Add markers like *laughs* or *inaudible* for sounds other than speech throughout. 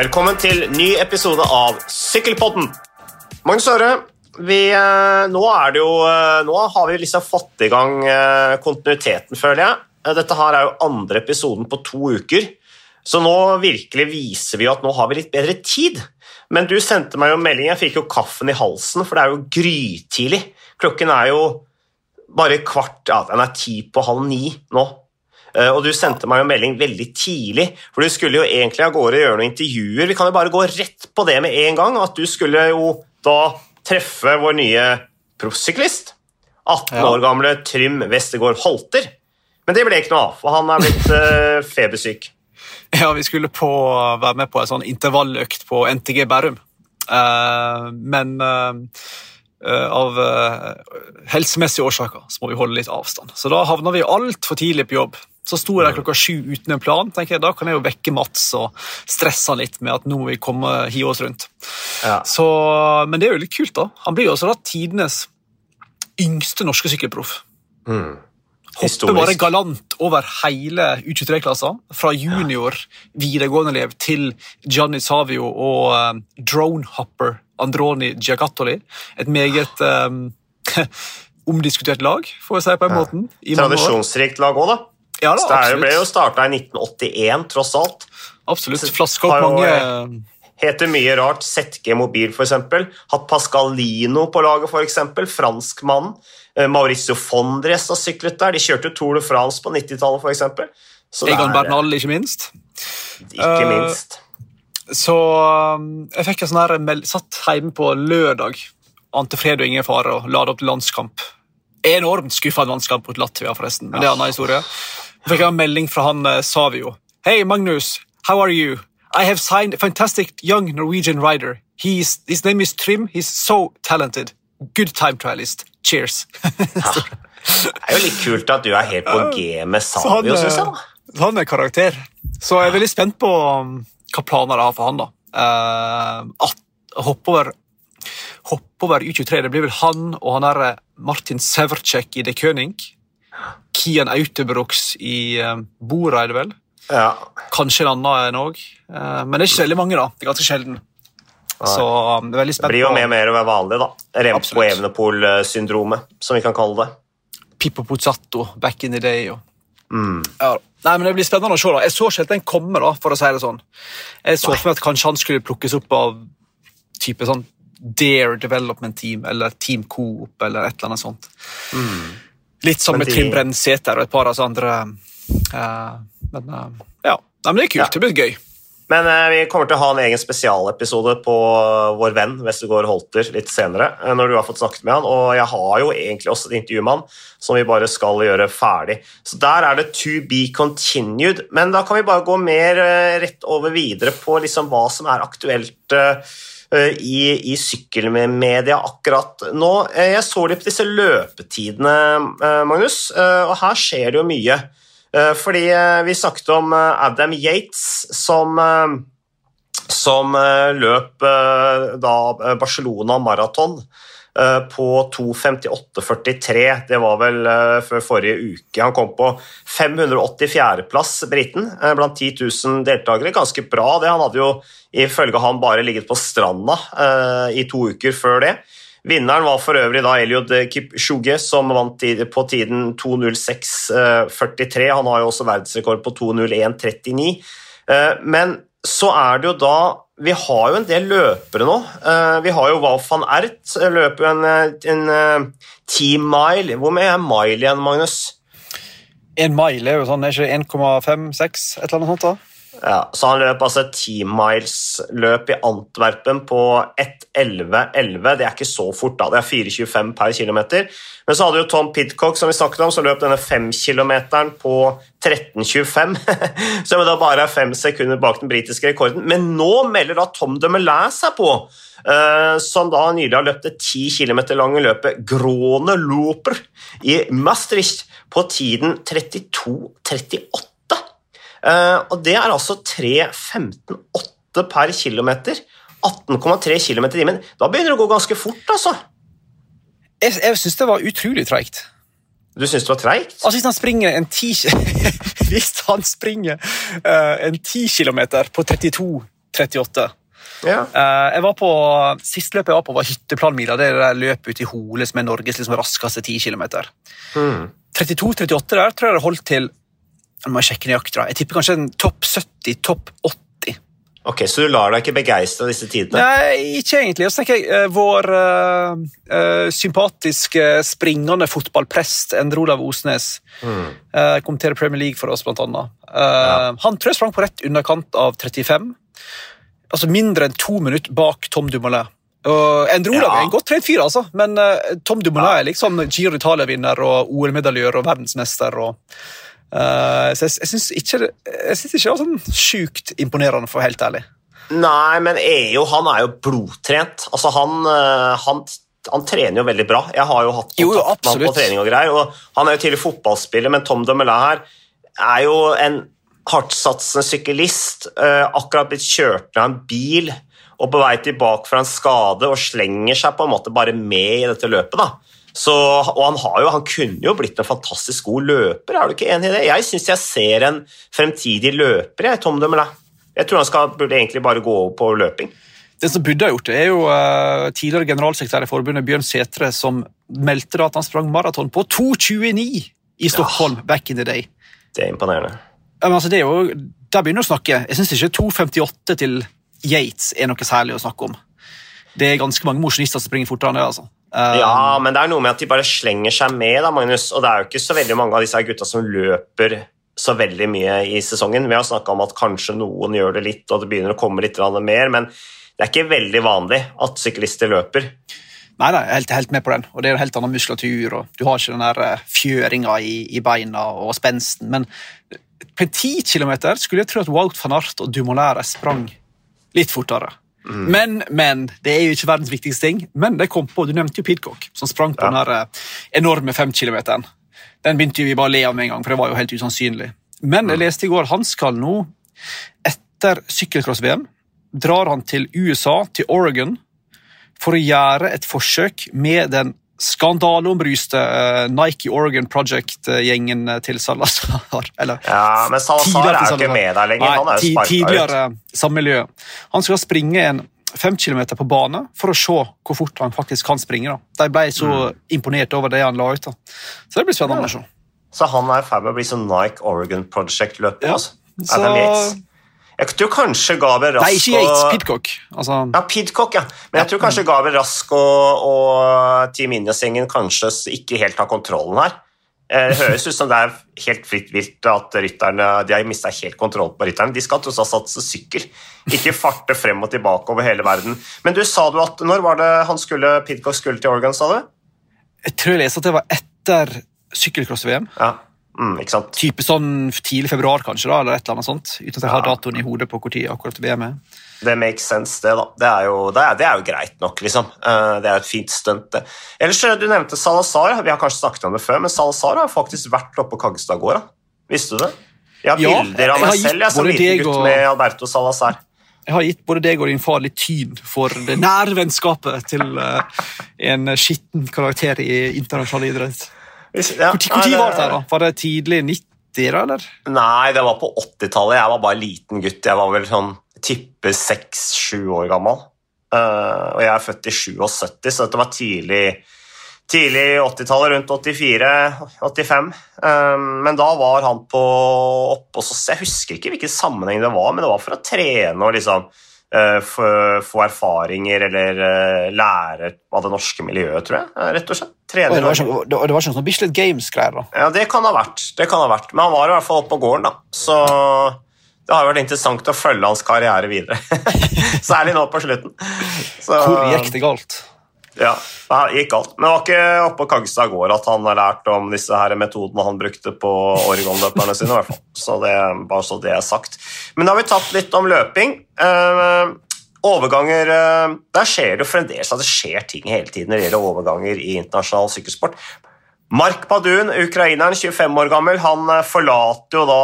Velkommen til ny episode av Sykkelpodden. Magnus Øre, eh, nå, jo, eh, nå har vi liksom fått i gang eh, kontinuiteten, føler jeg. Dette her er jo andre episoden på to uker, så nå virkelig viser vi at nå har vi litt bedre tid. Men du sendte meg jo en melding, jeg fikk jo kaffen i halsen, for det er jo grytidlig. Klokken er jo bare kvart, ja, den er ti på halv ni nå. Eh, Og du sendte meg en melding veldig tidlig, for du skulle jo egentlig av gårde gjøre noen intervjuer. Vi kan jo bare gå rett på det med en gang, at du skulle jo da treffe vår nye proffsyklist. 18 Ja. år gamle Trym Westergård Holter. Men det ble ikke noe av, for han er blitt uh, febersyk. *laughs* Ja, vi skulle på, være med på en sånn intervalløkt på NTG Bærum. Uh, men uh, av helsemessige årsaker så må vi holde litt avstand. Så da havna vi altfor tidlig på jobb. Så sto jeg der klokka sju uten en plan. tenker jeg, Da kan jeg jo vekke Mats og stresse han litt med at nå må vi komme hive oss rundt. Ja. Så, men det er jo litt kult, da. Han blir jo også da tidenes yngste norske sykkelproff. Hopper bare galant over hele U23-klassa. Fra junior videregående-elev til Gianni Savio og um, dronehopper Androni Giagattoli. Et meget um, *laughs* omdiskutert lag, får jeg si på en måte. Tradisjonsrikt lag òg, da. Ja, da, det ble jo starta i 1981, tross alt. absolutt. Flaskehopp opp mange Heter mye rart. ZG Mobil, f.eks. Hatt Pascalino på laget, f.eks. Franskmannen. Eh, Mauricio Fondres har syklet der. De kjørte Tour de France på 90-tallet, f.eks. Egon er, Bernal, ikke minst. Ikke minst. minst. Så um, jeg fikk en sånn her meld- satt hjemme på lørdag. Ante fred og ingen fare og la det opp til landskamp. Enormt skuffende landskamp mot Latvia, forresten. Men det er en annen historie. Fikk jeg en melding fra han eh, Savio. Hey, Magnus. How are you? I have signed a fantastic young Norwegian rider. He's, his name is Trim. He's so talented. Good time trialist. Cheers. *laughs* Det er jo litt kult at du er helt på G med Savio, eh, syns jeg. da. han er karakter. Så jeg er veldig spent på um, hva planer jeg har for han. da. Uh, at, hoppe over, hoppe over U23, det blir vel han og han der eh, Martin Severcek i De König. Kian Autobrox i um, Bora, er det vel. Ja. Kanskje en annen en òg. men det er ikke veldig mange. da. Det er ganske sjelden. Så um, jeg er veldig Det blir jo mer og mer å være vanlig, da. Remco Absolutt. Evenepool-syndromet, som vi kan kalle det. Pippo Pozzato back in the day. Og... Mm. Ja. Nei, men Det blir spennende å se. da. Jeg så ikke helt den komme, da, for å si det sånn. Jeg så for meg at kanskje han skulle plukkes opp av type sånn Dare Development Team eller Team Coop eller et eller annet sånt. Litt som Men med de- Trym Brennsæter og et par av oss andre. eh, men eh, ja. Nei, men det er kult. Ja. Det blir gøy. Men eh, vi kommer til å ha en egen spesialepisode på vår venn Westergård Holter litt senere, når du har fått snakket med han, og jeg har jo egentlig også et intervju med han som vi bare skal gjøre ferdig. Så der er det to be continued, men da kan vi bare gå mer rett over videre på liksom hva som er aktuelt i, i sykkelmedia akkurat nå. Eh, Jeg så litt på disse løpetidene, eh, Magnus, eh, og her skjer det jo mye. Eh, Fordi eh, vi snakket om eh, Adam Yates som, eh, som eh, løp eh, da eh, Barcelona maraton eh, på 2.58,43. Det var vel eh, før forrige uke. Han kom på 584.-plass, briten, eh, blant 10 000 deltakere. Ganske bra, det. Han hadde jo ifølge han bare ligget på stranda eh, i to uker før det. Vinneren var for øvrig da Eliud Kipchoge, som vant på tiden 2.06,43. Han har jo også verdensrekord på 2.01,39. Eh, Men så er det jo da Vi har jo en del løpere nå. Eh, Vi har jo Wout van Ert, eh, løper jo en, eh, en eh, team mile. Hvor mye er mile igjen, Magnus? En mile er jo sånn, er ikke det 1,56? Et eller annet sånt? da? Ja, så han løp altså et 10 miles-løp i Antwerpen på 1.11,11. Det er ikke så fort, da. Det er 4,25 per km. Men så hadde jo Tom Pidcock, som vi snakket om, som løp denne 5-kilometeren på 13,25. *laughs* så da bare er fem sekunder bak den britiske rekorden. Men nå melder da Tom de Melin seg på, eh, som da nylig har løpt det 10 km lange løpet Grone Loper i Maastricht på tiden 32,38. Eh, og det er altså 3.15,8 per kilometer. 18,3 km i timen. Da begynner det å gå ganske fort, altså. Jeg, jeg syns det var utrolig treigt. Du syns det var treigt? Altså, hvis han springer en 10 *laughs* Hvis han springer uh, en 10 kilometer på 32 38. Ja. Uh, jeg var på, Siste løpet jeg var på, var hytteplanmila. Det er det løpet ute i Hole som er Norges liksom, raskeste 10 km. Mm. 32-38 der tror jeg det holdt til Nå må sjekke nøyaktig. Jeg tipper kanskje en topp 70, topp 80. Ok, Så du lar deg ikke begeistre av disse tidene? Nei, ikke egentlig. Og så tenker jeg, eh, Vår uh, eh, sympatiske, springende fotballprest Endre Olav Osnes Mm. eh, kommenterer Premier League for oss, blant annet. Eh, Han tror jeg sprang på rett underkant av 35. Altså mindre enn to minutter bak Tom Dumoulin. Og Endre Olav Ja. er en godt trent fyr, altså, men eh, Tom Dumoulin er liksom Giro Italia-vinner og OL-medaljør og verdensmester. og eh, så jeg, jeg syns ikke, ikke det var sånn sjukt imponerende, for å være helt ærlig. Nei, men EU han er jo blodtrent. Altså, han, øh, han, han trener jo veldig bra. Jeg har jo hatt Jo, kontakt med han på trening og greier. Og han er jo tidligere fotballspiller, men Tom Dumoulin her er jo en hardtsatsende syklist. øh, akkurat blitt kjørt ned av en bil og på vei tilbake fra en skade og slenger seg på en måte bare med i dette løpet. da. Så, og han, har jo, han kunne jo blitt en fantastisk god løper, er du ikke enig i det? Jeg syns jeg ser en fremtidig løper, jeg, Tom Dumoulin. Jeg tror han skal, burde egentlig bare gå over på løping. Det som burde ha gjort det, er jo uh, tidligere generalsekretær i forbundet Bjørn Sætre som meldte at han sprang maraton på 2,29 i Stockholm back in the day. Det er imponerende. Ja, Men altså, det er jo, Der begynner du å snakke. Jeg syns ikke 2,58 til Yates er noe særlig å snakke om. Det er ganske mange mosjonister som springer fortere enn det. altså. Eh, Ja, men det er noe med at de bare slenger seg med, da, Magnus. Og det er jo ikke så veldig mange av disse gutta som løper så veldig mye i sesongen. Vi har snakka om at kanskje noen gjør det litt, og det begynner å komme litt mer, men det er ikke veldig vanlig at syklister løper. Nei, nei, jeg er helt, helt med på den. Og det er en helt annen muskulatur, og du har ikke den der eh, fjøringa i, i beina og spensten. Men på en 10 km skulle jeg tro at Wout van Art og Dumolaire sprang litt fortere. Men, men, det er jo ikke verdens viktigste ting. Men det kom på, du nevnte jo Pidcock, som sprang på Ja. den der eh, enorme 5 km. Den begynte vi bare å le av med en gang, for det var jo helt usannsynlig. Men jeg leste i går han skal nå, etter sykkelcross-VM, drar han til USA, til Oregon, for å gjøre et forsøk med den skandaleombryste bryste Nike Oregon Project-gjengen til Salazar. *laughs* Eller Ja, Men Salazar er jo ikke med der lenger. Nei, Han er jo sparka ut. tidligere samme miljø. Han skal springe en fem kilometer på bane for å se hvor fort han faktisk kan springe. Da. De ble så Mm. imponert over det han la ut. Da. Så det blir spennende å se. Så han er i ferd med å bli som Nike Oregon Project-løper. Ja, altså. så-. Jeg tror kanskje Gabriel Rask Nei, ikke Yates, Pidcock. Altså, Ja, Pidcock, ja. Men jeg tror kanskje Gabriel Rask og, og Team Ineos-gjengen kanskje ikke helt har kontrollen her. Eh, Det høres ut som det er helt fritt vilt at rytterne de har mista helt kontroll på rytterne. De skal tross alt satse sykkel, ikke farte frem og tilbake over hele verden. Men du sa du at Når var det han skulle, Pidcock skulle til Oregon, sa du? jeg tror jeg leste at det var etter sykkelcross-VM. Ja, mm. Type sånn tidlig februar, kanskje, da, eller et eller annet sånt. Uten at jeg har datoen i hodet på hvor tid akkurat VM er. Det makes sense, det, da. Det er jo, det er, det er jo greit nok, liksom. Eh, Det er jo et fint stunt, det. Ellers, eh, du nevnte Salazar. Vi har kanskje snakket om det før, men Salazar har faktisk vært oppe på Kaggestadgårda. Visste du det? Jeg har Ja, bilder av jeg meg gitt selv jeg, som liten gutt og- med Alberto Salazar. Jeg har gitt både deg og din far litt tyn for det nære vennskapet til eh, en skitten karakter i internasjonal idrett. Ja, Når var det, da? Var det tidlig 90 da, eller? Nei, det var på 80-tallet. Jeg var bare liten gutt. Jeg var vel sånn tippe seks-sju år gammel. Uh, og jeg er født i 77, så dette var tidlig Tidlig 80-tallet, rundt 84-85. men da var han på oss Jeg husker ikke hvilken sammenheng det var, men det var for å trene og liksom eh, få, få erfaringer eller eh, lære av det norske miljøet, tror jeg. eh, Rett og slett. Trene det var ikke, det var- ikke sånn Bislett Games-greier da. ja, det kan ha vært. Det kan ha vært. Men han var i hvert fall oppe på gården, da. Så det har vært interessant å følge hans karriere videre. *laughs* Særlig nå på slutten. Så, Hvor gikk det galt? Ja, det gikk galt. Men det var ikke oppe på Kagstad gård at han har lært om disse her metodene han brukte på Oregon-løperne sine. hvert fall. Så det, bare så det er sagt. Men da har vi tatt litt om løping. Eh, overganger eh, Der skjer det jo fremdeles at det skjer ting hele tiden når det gjelder overganger i internasjonal sykkelsport. Mark Padun, ukraineren, 25 år gammel, han eh, forlater jo da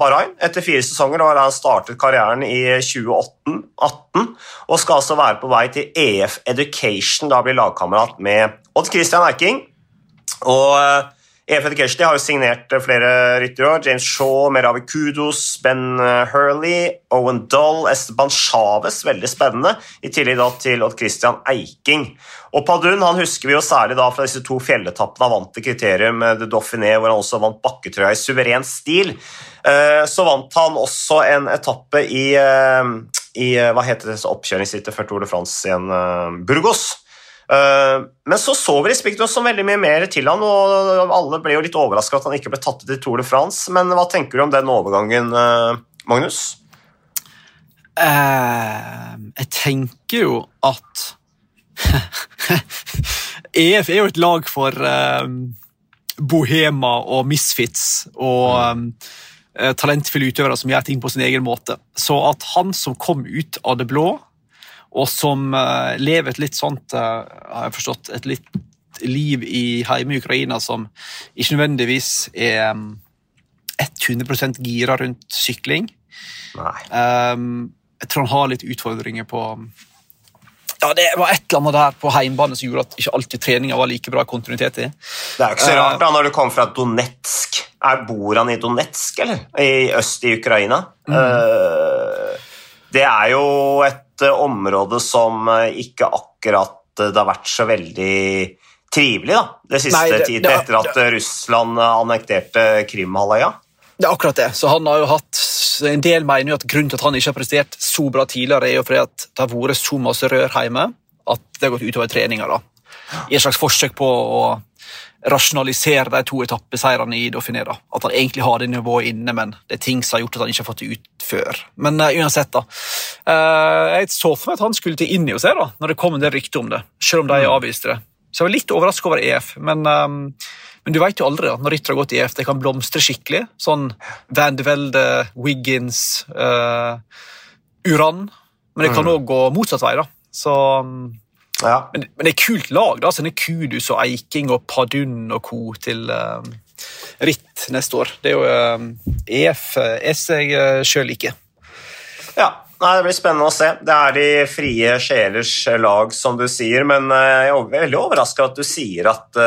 Bahrain etter fire sesonger. Da har han startet karrieren i 2018 og skal altså være på vei til EF Education, da blir lagkamerat med Odd Christian Erking. Og eh, Keshti har jo signert eh, flere ryttere. James Shaw, Meravi Kudos, Ben eh, Hurley, Owen Doll, Esteban Chávez, veldig spennende. I tillegg da til Odd Christian Eiking. Og Padun han husker vi jo særlig da fra disse to fjelletappene han vant til kriterium de Dauphiné, hvor han også vant bakketrøya i suveren stil. Så vant han også en etappe i, i hva heter det, oppkjøringsrittet før Tour de France igjen, Burgos. Eh, men så så vi liksom ikke så veldig mye mer til han, og alle ble jo litt overraska at han ikke ble tatt ut i Tour de France. Men hva tenker du om den overgangen, eh, Magnus? Uh, jeg tenker jo at *laughs* EF er jo et lag for bohema og misfits og talentfulle utøvere som gjør ting på sin egen måte. Så at han som kom ut av det blå og som uh, lever et litt sånt, uh, har jeg forstått, et litt liv i hjemme i Ukraina som ikke nødvendigvis er um, 100% gira rundt sykling. Um, jeg tror han har litt utfordringer på ja, Det var et eller annet der på heimbane som gjorde at ikke alltid treninga var like bra kontinuitet i. Det er jo ikke så rart da, når du kommer fra Donetsk. Er, bor han i Donetsk, eller? I øst i Ukraina? Mm. Uh, det er jo et et område som eh, ikke akkurat eh, det har vært så veldig trivelig da, det siste Nei, det, tiden, etter at det, Russland annekterte Krimhalvøya. Det er akkurat det. Så han har jo hatt En del mener jo at grunnen til at han ikke har prestert så bra tidligere, er jo fordi at det har vært så masse rør hjemme at det har gått utover treninga. I et slags forsøk på å rasjonalisere de to etappeseirene i Dauphiné. da. At han egentlig har det nivået inne, men det er ting som har gjort at han ikke har fått det ut før. Men uh, uansett, da. Uh, jeg så for meg at han skulle til se, da, når det kom en del rykter om det. Selv om de mm. avviste det. Så jeg var litt overrasket over EF. Men, um, men du vet jo aldri da, når ryttere har gått i EF. Det kan blomstre skikkelig. Sånn Van de Velde, Wiggins, uh, Uran. Men det kan òg mm. gå motsatt vei. da. Så um, ja. Men, men, det er kult lag. da, sånne Kudus og Eiking og Padun og co. til uh, ritt neste år. Det er jo uh, EF S jeg uh, sjøl liker. Ja, Nei, Det blir spennende å se. Det er de frie sjelers lag, som du sier. Men jeg er veldig overraska at du sier at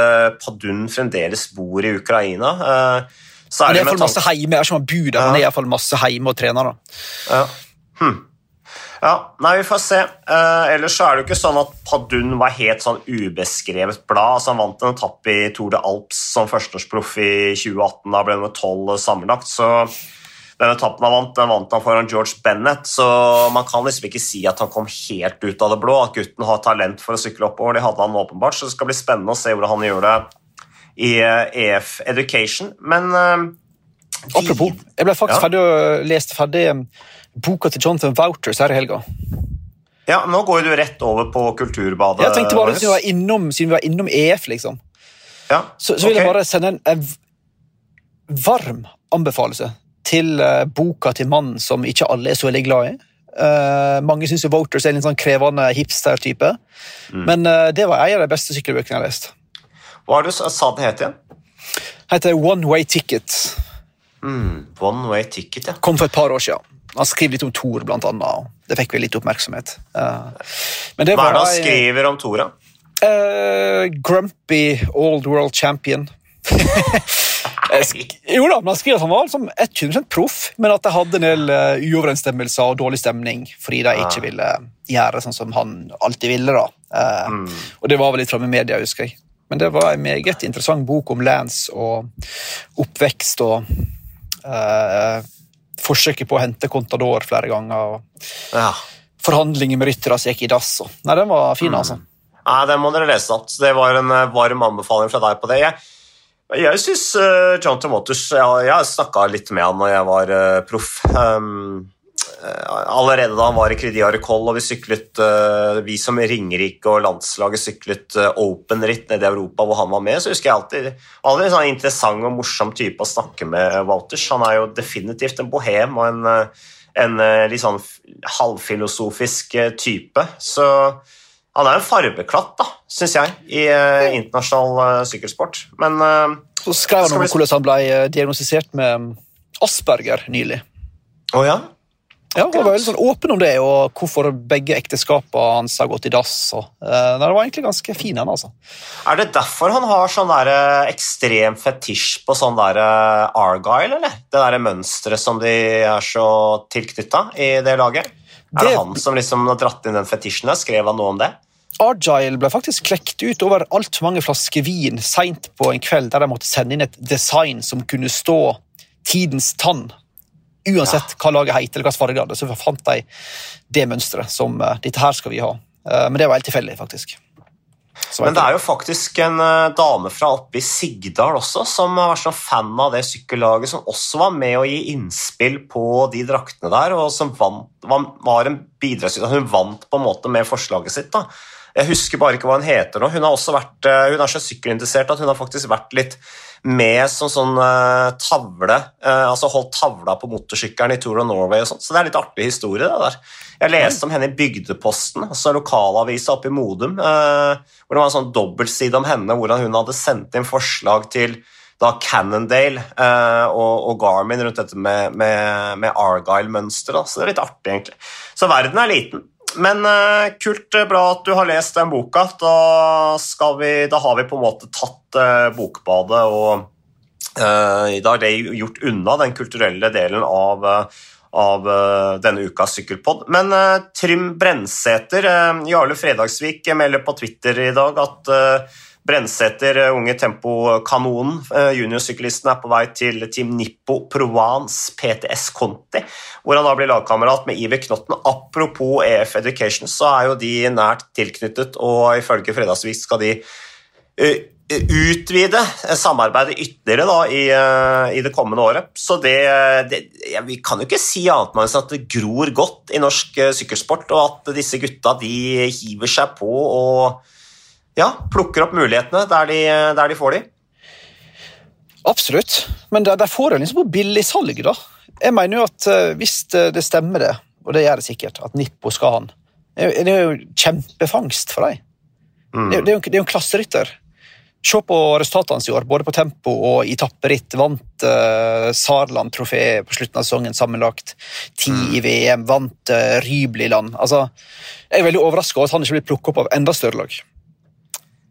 Padun fremdeles bor i Ukraina. Særlig det er iallfall masse heime. Er som han bor der, ja. han er iallfall masse heime og trener. da. Ja. Hm. Ja, nei, Vi får se. Uh, ellers så er det jo ikke sånn at Padun var helt sånn ubeskrevet blad. altså Han vant en etappe i Tour de Alps som førsteårsproff i 2018. Da ble han med tolv sammenlagt. så den etappen han vant, den vant han foran George Bennett, så man kan liksom ikke si at han kom helt ut av det blå. At gutten har talent for å sykle oppover, det hadde han åpenbart. Så det skal bli spennende å se hvordan han gjør det i EF eh, e Education. Men uh, Apropos, jeg ble faktisk ja. ferdig og leste ferdig boka til Jonathan Wouters her i helga. Ja, Nå går du rett over på Kulturbadet. Jeg tenkte bare, siden vi var innom, vi var innom EF, liksom. Ja, så, så, vil okay. jeg bare sende en, en varm anbefalelse til uh, boka til mannen som ikke alle er så veldig glad i. Uh, mange syns Voters er en sånn krevende hipster-type, mm. men uh, det var en av de beste sykkelbøkene jeg har lest. Hva er det sa det het igjen? heter One Way Ticket. Mm, one Way Ticket, ja. Kom for et par år siden. Han skriver litt om Thor, blant annet. Det fikk vi litt oppmerksomhet. Uh, Hva er det han skriver om Thor, da? Uh, grumpy old world champion. *laughs* jo da, men Han skriver at han var liksom 100 proff, men at det hadde en del uh, uoverensstemmelser og dårlig stemning fordi de ikke ville gjøre sånn som han alltid ville. da. Uh, mm. Og Det var vel litt framme i media, husker jeg. Men det var en meget interessant bok om Lance og oppvekst og uh, forsøket på å hente Contador flere ganger. og ja. Forhandlinger med ryttere gikk i dass. Nei, den var fin, mm. altså. Nei, Den må dere lese opp. Det var en eh, varm anbefaling fra deg på det. Jeg, jeg syns uh, John Tomotus Jeg, jeg snakka litt med han når jeg var uh, proff. Um, Eh, allerede da han var i Cridia og vi syklet eh, Vi som Ringerike og landslaget syklet eh, open-ritt nede i Europa hvor han var med, så husker jeg alltid Alltid en sånn interessant og morsom type å snakke med Walters. Han er jo definitivt en bohem og en, en litt sånn halvfilosofisk type. Så han er en farbeklatt, da, syns jeg, i internasjonal sykkelsport. Men Så skrev han om hvordan han ble diagnostisert med Asperger nylig. Oh, ja? Ja, Han var veldig sånn åpen om det, og hvorfor begge ekteskapene hans har gått i dass. Og, uh, det var egentlig ganske fin, han, altså. Er det derfor han har sånn der eh, ekstrem fetisj på sånn der eh, Argyle, eller? Det derre mønsteret som de er så tilknytta i det laget? Er det, han som liksom har dratt inn den fetisjen? Skrev han noe om det? Argyle ble faktisk klekt ut over altfor mange flasker vin seint på en kveld der de måtte sende inn et design som kunne stå tidens tann Uansett hva laget het, eller hva farge det hadde, så fant de det mønsteret som uh, dette her skal vi ha. Men det var helt tilfeldig, faktisk. Men det er jo faktisk en uh, dame fra oppe i Sigdal også som har vært sånn fan av det sykkellaget, som også var med å gi innspill på de draktene der, og som vant, var, var en bidragsyter. Hun vant på en måte med forslaget sitt. da. Jeg husker bare ikke hva hun heter nå. Hun, har også vært, hun er så sykkelinteressert at hun har faktisk vært litt med som sånn uh, tavle, uh, altså holdt tavla på motorsykkelen i Tour of Norway og sånn. Så det er litt artig historie, det der. Jeg leste om henne i Bygdeposten, altså lokalavisa oppe i Modum, uh, hvor det var en sånn dobbeltside om henne, hvordan hun hadde sendt inn forslag til da Cannondale og, og, Garmin rundt dette med, med, med Argyle-mønsteret. Så det er litt artig, egentlig. Så verden er liten. Men uh, kult, eh, bra at du har lest den boka. Da, vi, da har vi på en måte tatt uh, bokbadet, og da er det gjort unna den kulturelle delen av, av denne ukas sykkelpod. Men Trym Brensæter, Jarle Fredagsvik melder på Twitter i dag at Brensæter, eh, unge tempokanonen, eh, juniorsyklisten, er på vei til Team Nippo Provence PTS Conti, hvor han da blir lagkamerat med Iver Knotten. Apropos EF Education, så er jo de nært tilknyttet, og ifølge Fredagsvik skal de eh, utvide samarbeidet ytterligere da, i, i, det kommende året. Så det, det ja, Vi kan jo ikke si annet enn at det gror godt i norsk sykkelsport, og at disse gutta de hiver seg på og ja, plukker opp mulighetene der de, der de får de. Absolutt, men de, får det liksom på billigsalg, da. Jeg mener jo at uh, hvis det, stemmer det, og det gjør det sikkert, at Nippo skal ha den, det er jo kjempefangst for dem. Mm. Det, er jo, det er jo en klasserytter. Se på resultatene hans i år, både på tempo og i tapperitt. Vant uh, Sarland trofé på slutten av sesongen sammenlagt. Ti mm. i VM, vant uh, Rybliland. Altså, jeg er veldig overraska over at han ikke blir plukket opp av enda større lag.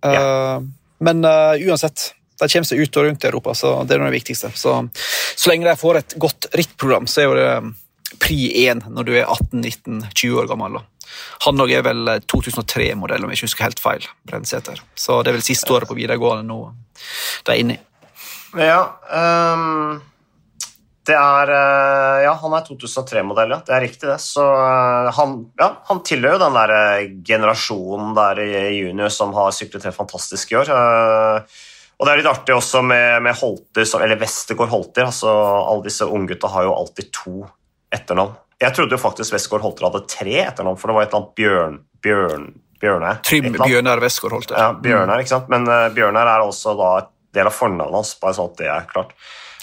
Eh, men uh, uansett, de kommer seg ut og rundt i Europa, så det er det viktigste. Så, så lenge de får et godt rittprogram, så er jo det um, pri 1 når du er 18-19-20 år gammel. Han er vel 2003-modell, om jeg ikke husker helt feil. Brennsæter. Så det er vel siste året på videregående nå de er inne i. Ja, um det er eh, Ja, han er 2003-modell, ja. Det er riktig, det. Så eh, han, ja, han tilhører jo den der eh, generasjonen der i junior som har syklet helt fantastisk i år. Og det er litt artig også med, med Holter, eller Westergård Holter. altså Alle disse unggutta har jo alltid to etternavn. Jeg trodde jo faktisk Westgård Holter hadde tre etternavn, for det var et eller annet Bjørn... Bjørn Bjørne. Trym Bjørnar Westgård Holter. Ja, Bjørnar, ikke sant? Men uh, Bjørnar er også da del av fornavnet hans, bare sånn at det er klart.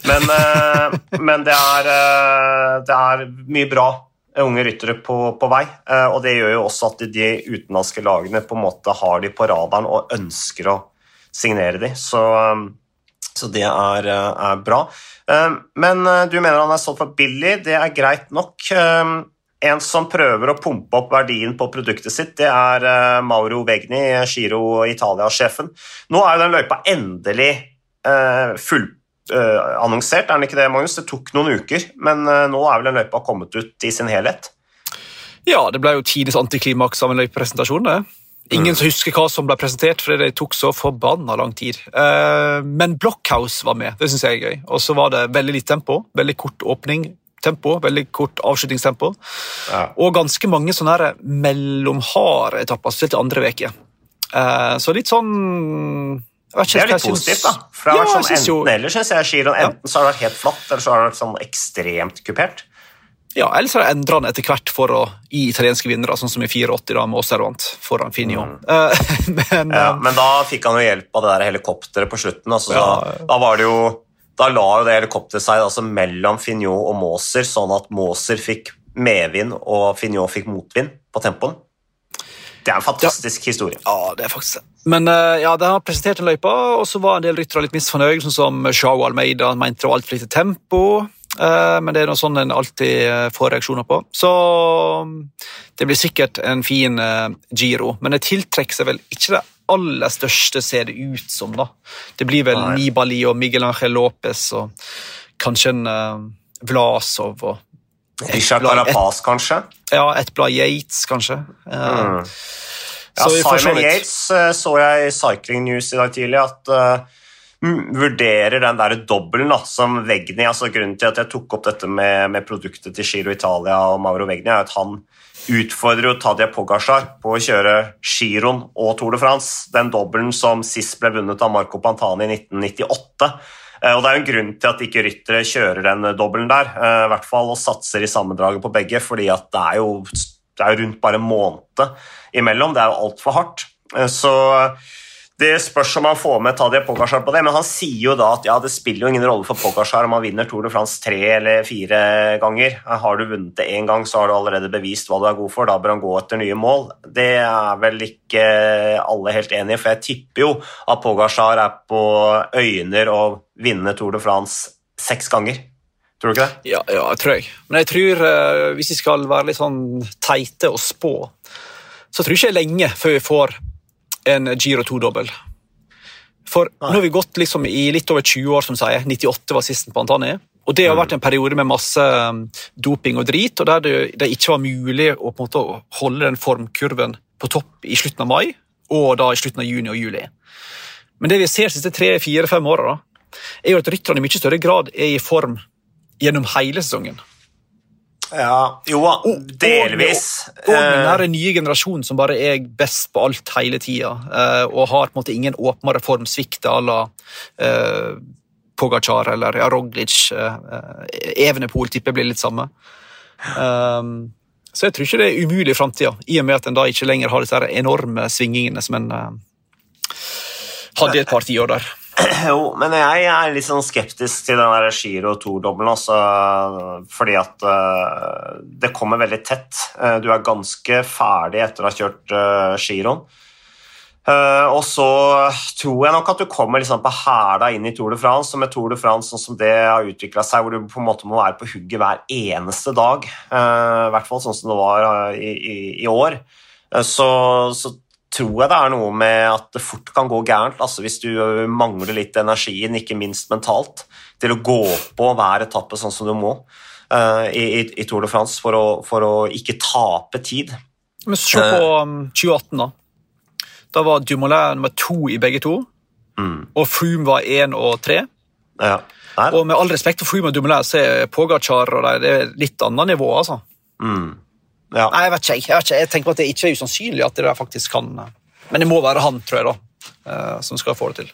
Men, eh, men det, er, eh, det, er, mye bra unge ryttere på, på, vei, eh, og det gjør jo også at de utenlandske lagene på en måte har de på radaren og ønsker å signere de. Så, så det er, er, bra. Men du mener han er solgt for billig. Det er greit nok. En som prøver å pumpe opp verdien på produktet sitt, det er Mauro Vegni, Giro Italia-sjefen. Nå er jo den løypa endelig full uh, annonsert, er den ikke det, Magnus? Det tok noen uker, men uh, nå er vel den løypa kommet ut i sin helhet? Ja, det ble jo tidenes antiklimaks av en løypepresentasjon. Ingen mm. som husker hva som ble presentert, for det tok så forbanna lang tid. Uh, men Blockhouse var med, det syns jeg er gøy. Og så var det veldig litt tempo, veldig kort åpning. Tempo, veldig kort avslutningstempo. Ja. Og ganske mange sånne mellomharde etapper, spesielt andre uke. Så litt sånn det er litt positivt, da. For det har vært sånn enten eller, syns jeg. Giron, enten så har det vært helt flatt, eller så har det vært sånn ekstremt kupert. Ja, eller så endra den etter hvert for å gi italienske vinnere, sånn som i 84 da med Osservant foran Finio. Mm. Uh, *laughs* men, ja, uh, men, da fikk han jo hjelp av det der helikopteret på slutten. Altså, ja, da, da, var det jo da la jo det helikopteret seg altså, mellom Finjot og Måser, sånn at Måser fikk medvind og Finjot fikk motvind på tempoen. Det er en fantastisk ja. historie. Ja, det er faktisk det. Men uh, ja, de har presentert en løype, og så var en del ryttere litt misfornøyd, sånn som Shao Almeida mente det var altfor lite tempo. Eh, men det er noe sånn en alltid eh, får reaksjoner på. Så mm, det blir sikkert en fin eh, giro, men det tiltrekker seg vel ikke det aller største, ser det ut som. da. Det blir vel Nei. Nibali og Miguel Ángel Lopez og kanskje en Vlasov og Richard Carapaz, kanskje? ja, et blad Yates, kanskje. Eh, Mm. Ja, Simon. Yates eh, så jeg i Cycling News i dag tidlig at mm, vurderer den der dobbelen da, som Vegni altså Grunnen til at jeg tok opp dette med, med produktet til Giro Italia og Mauro Vegni, er at han utfordrer jo Tadia Pogacar på å kjøre Giroen og Tour de France. Den dobbelen som sist ble vunnet av Marco Pantani i 1998. Eh, Og Det er jo en grunn til at ikke ryttere kjører den dobbelen der, i hvert fall og satser i sammendraget på begge, fordi at det er jo, det er jo rundt bare en måned imellom. Det er jo altfor hardt. Eh, Så det spørs om han får med Tadej Pogacar på det, men han sier jo da at ja, det spiller jo ingen rolle for Pogacar om han vinner Tour de France tre eller fire ganger. Har du vunnet det én gang, så har du allerede bevist hva du er god for. Da bør han gå etter nye mål. Det er vel ikke alle helt enig i, for jeg tipper jo at Pogacar er på øyner å vinne Tour de France seks ganger. Tror du ikke det? Ja, ja, jeg tror jeg. Men jeg tror, eh, hvis vi skal være litt sånn teite og spå, så tror jeg ikke det er lenge før vi får en Giro 2-dobbel. For Nei. nå har vi gått liksom i litt over 20 år, som sier. 98 var sisten på Antani. Og det har vært en periode med masse um, doping og drit, og der det, det ikke var mulig å på en måte holde den formkurven på topp i slutten av mai, og da i slutten av juni og juli. Men det vi ser de siste tre, fire, fem åra, er jo at rytterne i mye større grad er i form gjennom hele sesongen. Ja, jo, delvis. Og og, den Eh, nye generasjonen som bare er best på alt hele tida, eh, og har på en måte ingen åpenbare formsvikt à la eh, Pogacar eller ja, Roglic. Eh, eh, tipper blir litt samme. Um, så jeg tror ikke det er umulig i framtida, i og med at en da ikke lenger har disse enorme svingingene som en eh, hadde i et par tiår der. *clears throat* Jo, men jeg er litt sånn skeptisk til den der Giro 2-dobbelen, altså, fordi at eh, det kommer veldig tett. Eh, du er ganske ferdig etter å ha kjørt uh, Giroen. Eh, og så tror jeg nok at du kommer liksom på hæla inn i Tour de France, og med Tour de France sånn som det har utvikla seg, hvor du på en måte må være på hugget hver eneste dag, eh, i hvert fall sånn som det var eh, i, i, i år, eh, så, så tror jeg det er noe med at det fort kan gå gærent. altså Hvis du mangler litt energien, ikke minst mentalt, til å gå på hver etappe sånn som du må uh, i, i, i Tour de France for å, for å ikke tape tid. Men se på um, 2018, da. Da var Dumoulin nummer to i begge to, Mm. og Froome var én og tre. Ja. Og med all respekt for Froome og Dumoulin, så er Pogacar og de, det er litt annet nivå, altså. mm. Ja. Nei, jeg vet ikke. Jeg, vet ikke. jeg tenker på at det ikke er usannsynlig at det der faktisk kan Men det må være han, tror jeg, da, eh, som skal få det til.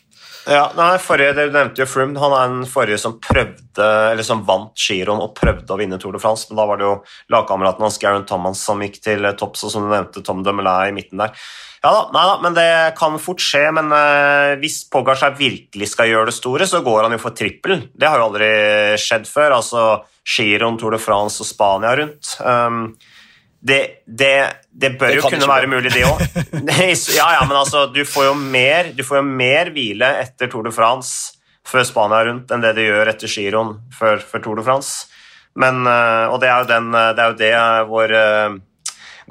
Ja, nei, forrige, Du nevnte jo Froome. Han er den forrige som prøvde, eller som vant giroen og prøvde å vinne Tour de France. Men da var det jo lagkameraten hans Garen Thomas som gikk til topps, og som du nevnte, Tom Dumoulin i midten der. Ja da, nei da, men det kan fort skje. Men eh, hvis Pogacar virkelig skal gjøre det store, så går han jo for trippel. Det har jo aldri skjedd før. Altså giroen, Tour de France og Spania rundt. Um, det, det, det bør jo kunne være mulig, det òg. *laughs* ja, ja, men altså, du får jo mer, du får jo mer hvile etter Tour de France før Spania rundt enn det du gjør etter giroen før, før Tour de France. Men, eh, og det er jo, den, eh, det, er jo det vår eh,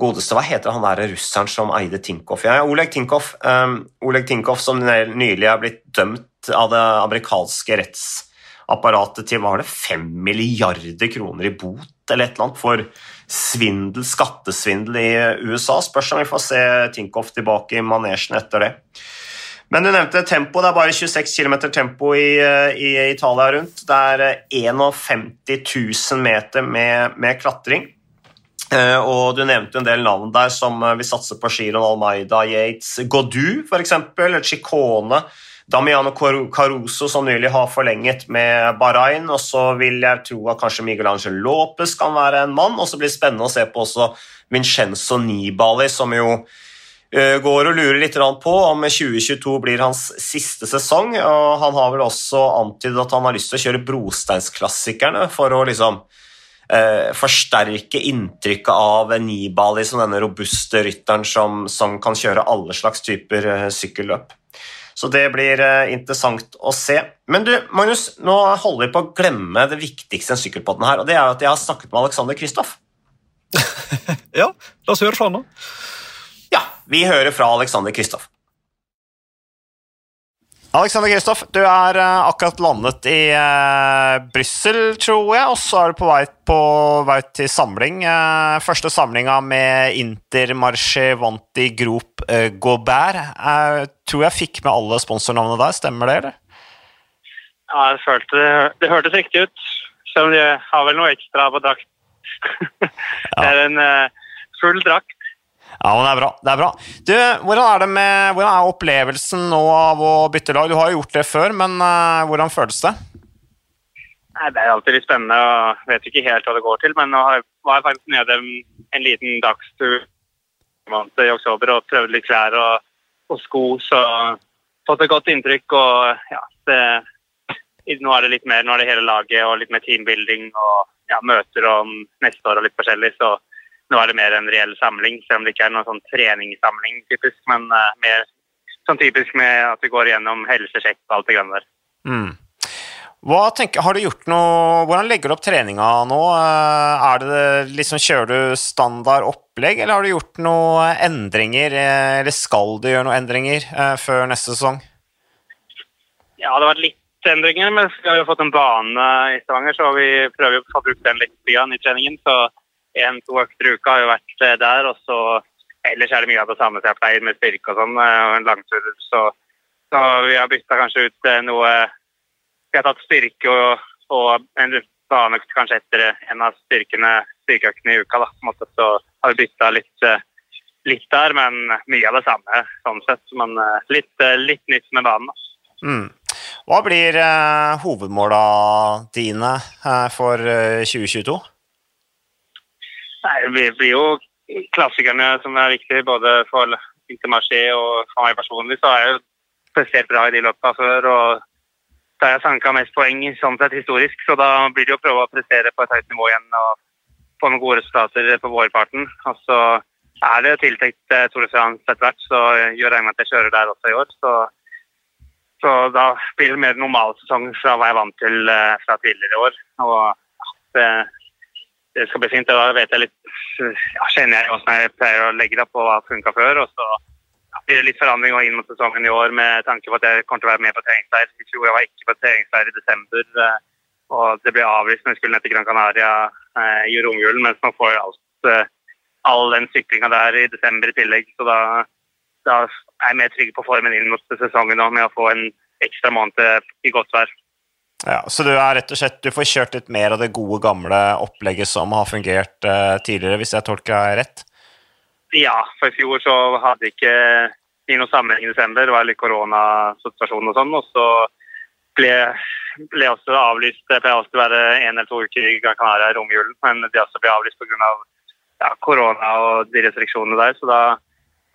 godeste Hva heter han der russeren som eide Tinkoff? Ja, Oleg Tinkoff. Um, Oleg Tinkoff som nylig er blitt dømt av det amerikanske rettsapparatet til hva var det, fem milliarder kroner i bot eller et eller annet for svindel, skattesvindel i USA. Spørs om vi får se Tinkoff tilbake i manesjen etter det. Men du nevnte tempo. Det er bare 26 km tempo i, eh, i Italia rundt. Det er eh, 51 000 meter med, med klatring. Eh, og du nevnte en del navn der som vi satser på Giron Almeida, Yates, Godu f.eks., Chicone, Damiano Caruso som nylig har forlenget med Bahrain, og så vil jeg tro at kanskje Miguel Angel Lopez kan være en mann, og så blir det spennende å se på også Vincenzo Nibali, som jo eh, går og lurer litt på om 2022 blir hans siste sesong, og han har vel også antydet at han har lyst til å kjøre Brosteinsklassikerne for å liksom eh, forsterke inntrykket av Nibali som denne robuste rytteren som, som kan kjøre alle slags typer eh, sykkelløp. Så det blir uh, interessant å se. Men du, Magnus, nå holder vi på å glemme det viktigste i sykkelpodden her, og det er at jeg har snakket med Alexander Kristoff. *laughs* ja, la oss høre fra han, da. Ja, vi hører fra Alexander Kristoff. Alexander Kristoff, du er uh, akkurat landet i uh, Brussel, tror jeg, og så er du på vei, på vei til samling. Uh, første samlinga med Intermarché Vanti Grop uh, Gobert. Uh, tror jeg fikk med alle sponsornavnene der, stemmer det, eller? Ja, jeg følte det, det hørtes riktig ut. Selv om de har vel noe ekstra på drakt. *laughs* det er en full drakt ja, men det er bra. det er bra. Du, hvordan er, med, hvordan er opplevelsen nå av å bytte lag? Du har jo gjort det før, men uh, hvordan føles det? Nei, Det er alltid litt spennende og vet ikke helt hva det går til. Men nå var jeg faktisk nede en liten dagstur i oktober og prøvde litt klær og, og sko, så fått et godt inntrykk. og ja, det, Nå er det litt mer, nå er det hele laget og litt mer teambuilding og ja, møter om neste år og litt forskjellig. så nå er det mer en reell samling, selv om det ikke er noen sånn treningssamling typisk, men uh, mer sånn typisk med at vi går gjennom helsesjekk og alt det grønne der. Mm. Tenker, har du gjort noe, Hvordan legger du opp treninga nå? Eh, er det liksom, Kjører du standard opplegg, eller har du gjort noen endringer? Eh, eller skal du gjøre noen endringer før neste sesong? Ja, det har vært litt endringer, men vi har jo fått en bane i Stavanger, så vi prøver å få brukt den litt igjen i treningen. så én-to økter i uka har jo vært eh, der. og så Ellers er det mye av det samme som jeg pleier med styrke og sånn, eh, og en langtur. Så, så vi har bytta kanskje ut eh, noe Vi har tatt styrke og, og en baneøkt kanskje etter en av styrkene, styrkeøktene i uka. da, på en måte, Så har vi bytta litt, litt, der, men mye av det samme sånn sett. Men litt, litt nytt med banen. da. Mm. Hva blir eh, hovedmåla dine eh, for uh, 2022? Nei, Vi blir jo klassikerne som er viktige både for Intermarché og for meg personlig. Så har jeg jo prestert bra i de løpene før. og da har jeg sanka mest poeng sånn sett historisk, så da blir det å prøve å prestere på et høyt nivå igjen og få noen gode resultater på vårparten. Og så er det tiltenkt eh, Tour de France etter hvert, så gjør jeg med at jeg kjører der også i år. Så, så da blir det mer normal sesong fra hva jeg vant til eh, fra tidligere i år. Og det, det skal bli fint. Da vet jeg litt, ja, kjenner jeg hvordan jeg pleier å legge det opp, på hva funka før. og så blir det litt forandring inn mot sesongen i år med tanke på at jeg kommer til å være med på treningsleir. I fjor jeg var ikke på treningsleir i desember, eh, og det ble avlyst når jeg skulle ned til Gran Canaria eh, i romjulen. Mens man får alt, eh, all den syklinga der i desember i tillegg. Så da, da er jeg mer trygg på formen inn mot sesongen nå med å få en ekstra måned i godt vær. Ja, Så du er rett og slett, du får kjørt litt mer av det gode, gamle opplegget som har fungert uh, tidligere, hvis jeg tolker deg rett? Ja, for i fjor så hadde ikke i noen sammenheng i desember. Det var litt koronasituasjon og sånn. Og så ble, ble også avlyst Det pleier alltid å være én eller to uker i Gran Canaria i romjulen, men det også ble avlyst pga. Av, ja, korona og de restriksjonene der. Så da,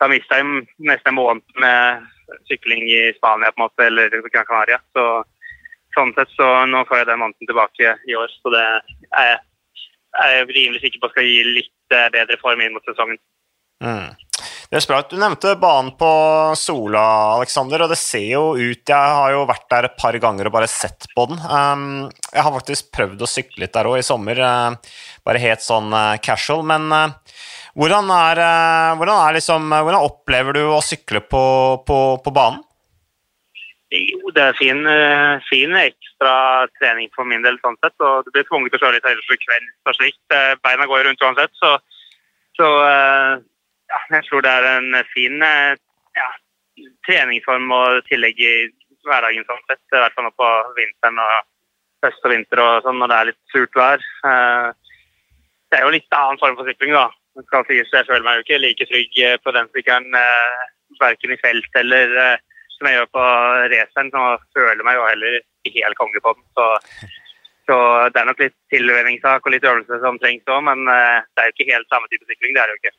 da mista jeg nesten en måned med sykling i Spania på en måte, eller Gran Canaria. Så sånn sett så nå får jeg den måneden tilbake i år. Så det er jeg, er rimelig sikker på skal gi litt eh, bedre form inn mot sesongen. Mm. Det er bra at Du nevnte banen på Sola, Alexander, og det ser jo ut Jeg har jo vært der et par ganger og bare sett på den. Um, jeg har faktisk prøvd å sykle litt der òg i sommer, uh, bare helt sånn uh, casual. Men hvordan, er, hvordan, er liksom, hvordan opplever du å sykle på, på, på banen? Det er fin, eh, fin, ekstra trening for min del. sånn sett, og Du blir tvunget til å kjøre litt høyere frekvens og slikt. Eh, beina går rundt uansett, så, så eh, ja, jeg tror det er en fin ja, treningsform og tillegg i hverdagen sånn sett. I hvert fall nå på vinteren og høst og vinter og sånn når det er litt surt vær. Det er jo litt annen form for sykling, da. Jeg føler meg jo ikke like trygg på den sykkelen verken i felt eller som jeg gjør på raceren, så føler meg jo heller ikke helt konge på den. Så, så, det er nok litt tilvenningssak og litt øvelse som trengs òg, men uh, det er jo ikke helt samme type sykling. Det er det jo ikke.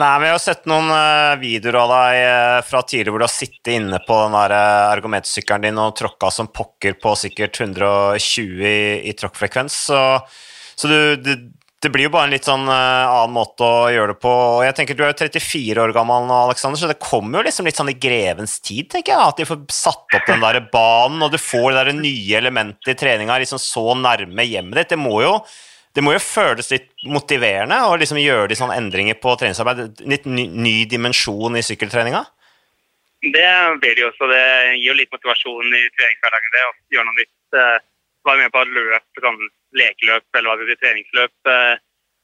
Nei, men Jeg har sett noen uh, videoer av deg uh, fra tidligere hvor du har sittet inne på den der ergometersykkelen din og tråkka som pokker på sikkert 120 i, i tråkkfrekvens. Så, så du, du, det blir jo bare en litt sånn uh, annen måte å gjøre det på. og jeg tenker Du er jo 34 år gammel nå, Alexander, så det kommer jo liksom litt sånn i grevens tid, tenker jeg. At de får satt opp den der banen, og du får det der nye elementet i treninga liksom så nærme hjemmet ditt. Det må jo, det må jo føles litt motiverende å liksom gjøre de sånne endringer på treningsarbeid. Litt ny, ny dimensjon i sykkeltreninga? Det blir det jo, også. det gir jo litt motivasjon i treningshverdagen, det. Å gjøre noe nytt. Var med på et løp, sånn lekeløp eller hva det treningsløp eh,